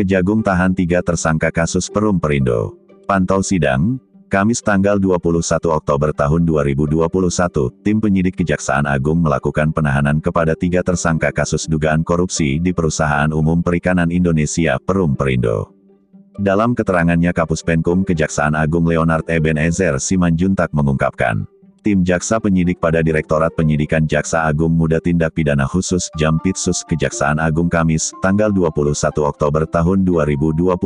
Kejagung tahan tiga tersangka kasus Perum Perindo. Pantau sidang, Kamis tanggal 21 Oktober tahun 2021, tim penyidik Kejaksaan Agung melakukan penahanan kepada tiga tersangka kasus dugaan korupsi di Perusahaan Umum Perikanan Indonesia Perum Perindo. Dalam keterangannya Kapus Penkum Kejaksaan Agung Leonard Ebenezer Simanjuntak mengungkapkan, Tim Jaksa Penyidik pada Direktorat Penyidikan Jaksa Agung Muda Tindak Pidana Khusus Jampitsus Kejaksaan Agung Kamis, tanggal 21 Oktober tahun 2021,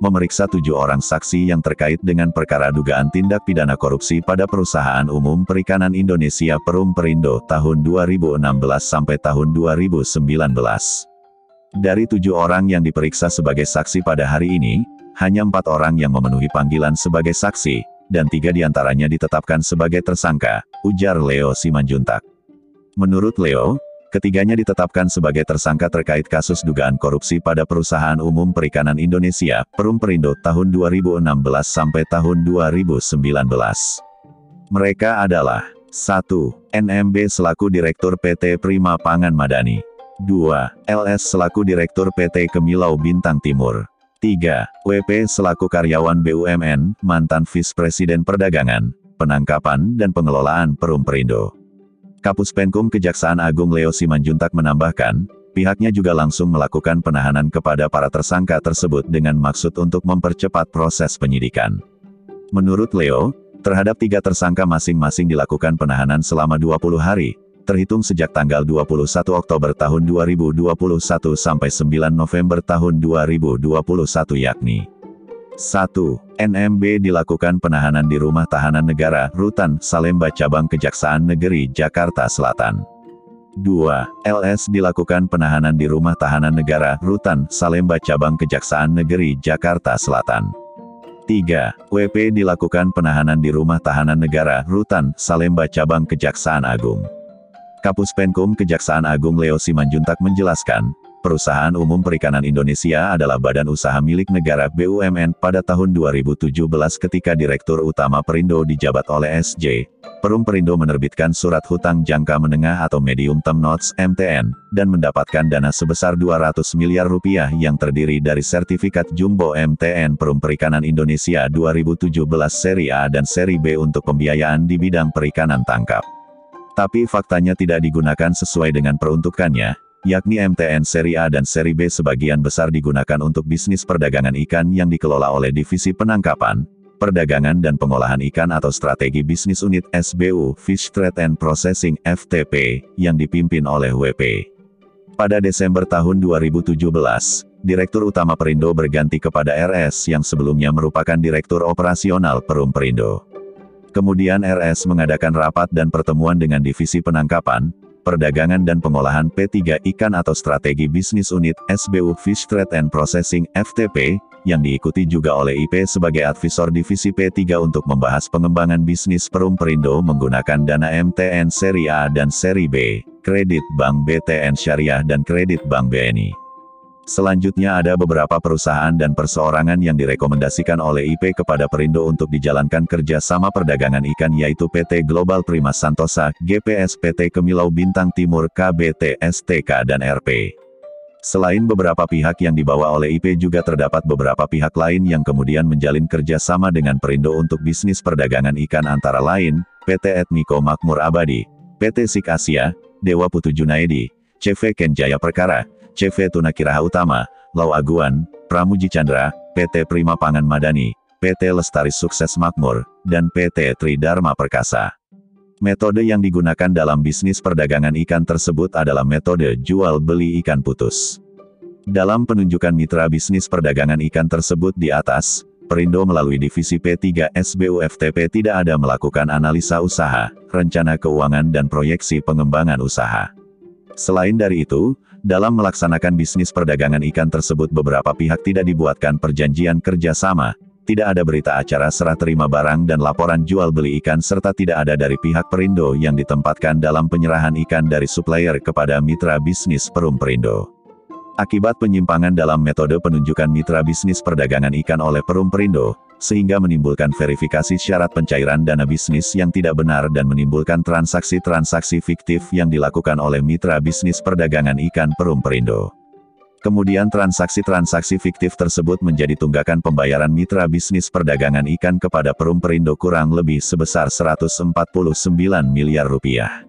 memeriksa tujuh orang saksi yang terkait dengan perkara dugaan tindak pidana korupsi pada Perusahaan Umum Perikanan Indonesia Perum Perindo tahun 2016 sampai tahun 2019. Dari tujuh orang yang diperiksa sebagai saksi pada hari ini, hanya empat orang yang memenuhi panggilan sebagai saksi, dan tiga di antaranya ditetapkan sebagai tersangka, ujar Leo Simanjuntak. Menurut Leo, ketiganya ditetapkan sebagai tersangka terkait kasus dugaan korupsi pada Perusahaan Umum Perikanan Indonesia, Perum Perindo tahun 2016 sampai tahun 2019. Mereka adalah 1. NMB selaku Direktur PT Prima Pangan Madani 2. LS selaku Direktur PT Kemilau Bintang Timur 3. WP selaku karyawan BUMN, mantan Vice Presiden Perdagangan, Penangkapan dan Pengelolaan Perum Perindo. Kapus Penkum Kejaksaan Agung Leo Simanjuntak menambahkan, pihaknya juga langsung melakukan penahanan kepada para tersangka tersebut dengan maksud untuk mempercepat proses penyidikan. Menurut Leo, terhadap tiga tersangka masing-masing dilakukan penahanan selama 20 hari, terhitung sejak tanggal 21 Oktober tahun 2021 sampai 9 November tahun 2021 yakni 1. NMB dilakukan penahanan di Rumah Tahanan Negara, Rutan, Salemba Cabang Kejaksaan Negeri, Jakarta Selatan. 2. LS dilakukan penahanan di Rumah Tahanan Negara, Rutan, Salemba Cabang Kejaksaan Negeri, Jakarta Selatan. 3. WP dilakukan penahanan di Rumah Tahanan Negara, Rutan, Salemba Cabang Kejaksaan Agung. Kapus Penkum Kejaksaan Agung Leo Simanjuntak menjelaskan, Perusahaan Umum Perikanan Indonesia adalah badan usaha milik negara BUMN pada tahun 2017 ketika Direktur Utama Perindo dijabat oleh SJ. Perum Perindo menerbitkan surat hutang jangka menengah atau medium term notes MTN, dan mendapatkan dana sebesar 200 miliar rupiah yang terdiri dari sertifikat Jumbo MTN Perum Perikanan Indonesia 2017 seri A dan seri B untuk pembiayaan di bidang perikanan tangkap. Tapi faktanya tidak digunakan sesuai dengan peruntukannya, yakni MTN seri A dan seri B sebagian besar digunakan untuk bisnis perdagangan ikan yang dikelola oleh Divisi Penangkapan, Perdagangan dan Pengolahan Ikan atau Strategi Bisnis Unit SBU Fish Trade and Processing FTP, yang dipimpin oleh WP. Pada Desember tahun 2017, Direktur Utama Perindo berganti kepada RS yang sebelumnya merupakan Direktur Operasional Perum Perindo. Kemudian RS mengadakan rapat dan pertemuan dengan Divisi Penangkapan, Perdagangan dan Pengolahan P3 Ikan atau Strategi Bisnis Unit SBU Fish Trade and Processing FTP, yang diikuti juga oleh IP sebagai advisor Divisi P3 untuk membahas pengembangan bisnis Perum Perindo menggunakan dana MTN Seri A dan Seri B, kredit Bank BTN Syariah dan kredit Bank BNI. Selanjutnya ada beberapa perusahaan dan perseorangan yang direkomendasikan oleh IP kepada Perindo untuk dijalankan kerja sama perdagangan ikan yaitu PT Global Prima Santosa, GPS PT Kemilau Bintang Timur KBT STK dan RP. Selain beberapa pihak yang dibawa oleh IP juga terdapat beberapa pihak lain yang kemudian menjalin kerja sama dengan Perindo untuk bisnis perdagangan ikan antara lain, PT Etmiko Makmur Abadi, PT Sik Asia, Dewa Putu Junaidi, CV Kenjaya Perkara, CV Tunakiraha Utama, Lau Aguan, Pramuji Chandra, PT Prima Pangan Madani, PT Lestari Sukses Makmur, dan PT Tridharma Perkasa. Metode yang digunakan dalam bisnis perdagangan ikan tersebut adalah metode jual beli ikan putus. Dalam penunjukan mitra bisnis perdagangan ikan tersebut di atas, Perindo melalui divisi P3 SBU FTP tidak ada melakukan analisa usaha, rencana keuangan dan proyeksi pengembangan usaha. Selain dari itu, dalam melaksanakan bisnis perdagangan ikan tersebut beberapa pihak tidak dibuatkan perjanjian kerja sama, tidak ada berita acara serah terima barang dan laporan jual beli ikan serta tidak ada dari pihak Perindo yang ditempatkan dalam penyerahan ikan dari supplier kepada mitra bisnis Perum Perindo. Akibat penyimpangan dalam metode penunjukan mitra bisnis perdagangan ikan oleh Perum Perindo, sehingga menimbulkan verifikasi syarat pencairan dana bisnis yang tidak benar dan menimbulkan transaksi-transaksi fiktif yang dilakukan oleh mitra bisnis perdagangan ikan Perum Perindo. Kemudian transaksi-transaksi fiktif tersebut menjadi tunggakan pembayaran mitra bisnis perdagangan ikan kepada Perum Perindo kurang lebih sebesar 149 miliar rupiah.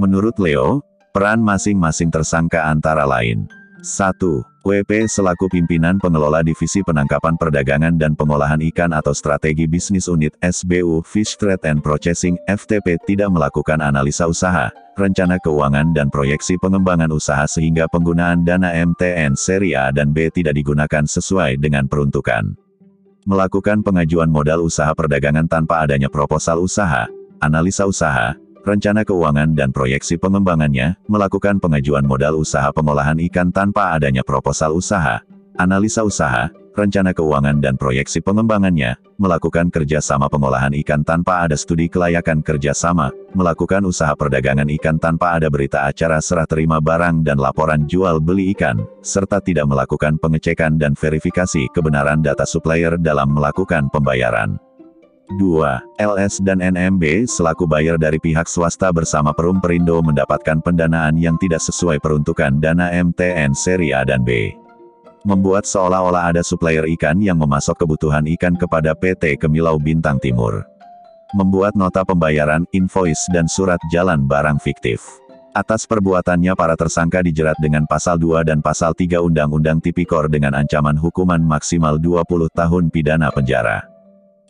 Menurut Leo, peran masing-masing tersangka antara lain 1. WP selaku pimpinan pengelola Divisi Penangkapan Perdagangan dan Pengolahan Ikan atau Strategi Bisnis Unit SBU Fish Trade and Processing FTP tidak melakukan analisa usaha, rencana keuangan dan proyeksi pengembangan usaha sehingga penggunaan dana MTN seri A dan B tidak digunakan sesuai dengan peruntukan. Melakukan pengajuan modal usaha perdagangan tanpa adanya proposal usaha, analisa usaha, rencana keuangan dan proyeksi pengembangannya, melakukan pengajuan modal usaha pengolahan ikan tanpa adanya proposal usaha, analisa usaha, rencana keuangan dan proyeksi pengembangannya, melakukan kerjasama pengolahan ikan tanpa ada studi kelayakan kerjasama, melakukan usaha perdagangan ikan tanpa ada berita acara serah terima barang dan laporan jual beli ikan, serta tidak melakukan pengecekan dan verifikasi kebenaran data supplier dalam melakukan pembayaran. 2. LS dan NMB selaku buyer dari pihak swasta bersama Perum Perindo mendapatkan pendanaan yang tidak sesuai peruntukan dana MTN seri A dan B. Membuat seolah-olah ada supplier ikan yang memasok kebutuhan ikan kepada PT Kemilau Bintang Timur. Membuat nota pembayaran, invoice dan surat jalan barang fiktif. Atas perbuatannya para tersangka dijerat dengan pasal 2 dan pasal 3 Undang-Undang Tipikor dengan ancaman hukuman maksimal 20 tahun pidana penjara.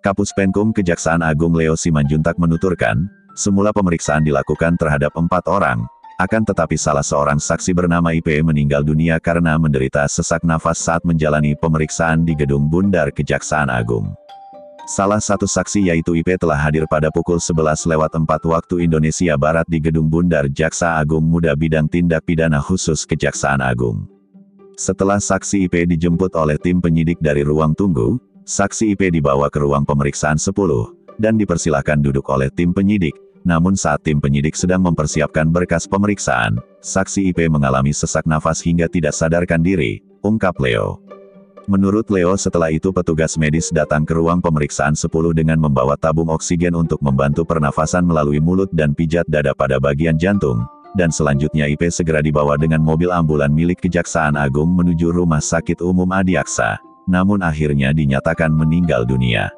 Kapus Penkum Kejaksaan Agung Leo Simanjuntak menuturkan, semula pemeriksaan dilakukan terhadap empat orang, akan tetapi salah seorang saksi bernama IP meninggal dunia karena menderita sesak nafas saat menjalani pemeriksaan di Gedung Bundar Kejaksaan Agung. Salah satu saksi yaitu IP telah hadir pada pukul 11 lewat 4 waktu Indonesia Barat di Gedung Bundar Jaksa Agung Muda Bidang Tindak Pidana Khusus Kejaksaan Agung. Setelah saksi IP dijemput oleh tim penyidik dari ruang tunggu, Saksi IP dibawa ke ruang pemeriksaan 10, dan dipersilahkan duduk oleh tim penyidik. Namun saat tim penyidik sedang mempersiapkan berkas pemeriksaan, saksi IP mengalami sesak nafas hingga tidak sadarkan diri, ungkap Leo. Menurut Leo setelah itu petugas medis datang ke ruang pemeriksaan 10 dengan membawa tabung oksigen untuk membantu pernafasan melalui mulut dan pijat dada pada bagian jantung, dan selanjutnya IP segera dibawa dengan mobil ambulan milik Kejaksaan Agung menuju Rumah Sakit Umum Adiaksa namun akhirnya dinyatakan meninggal dunia.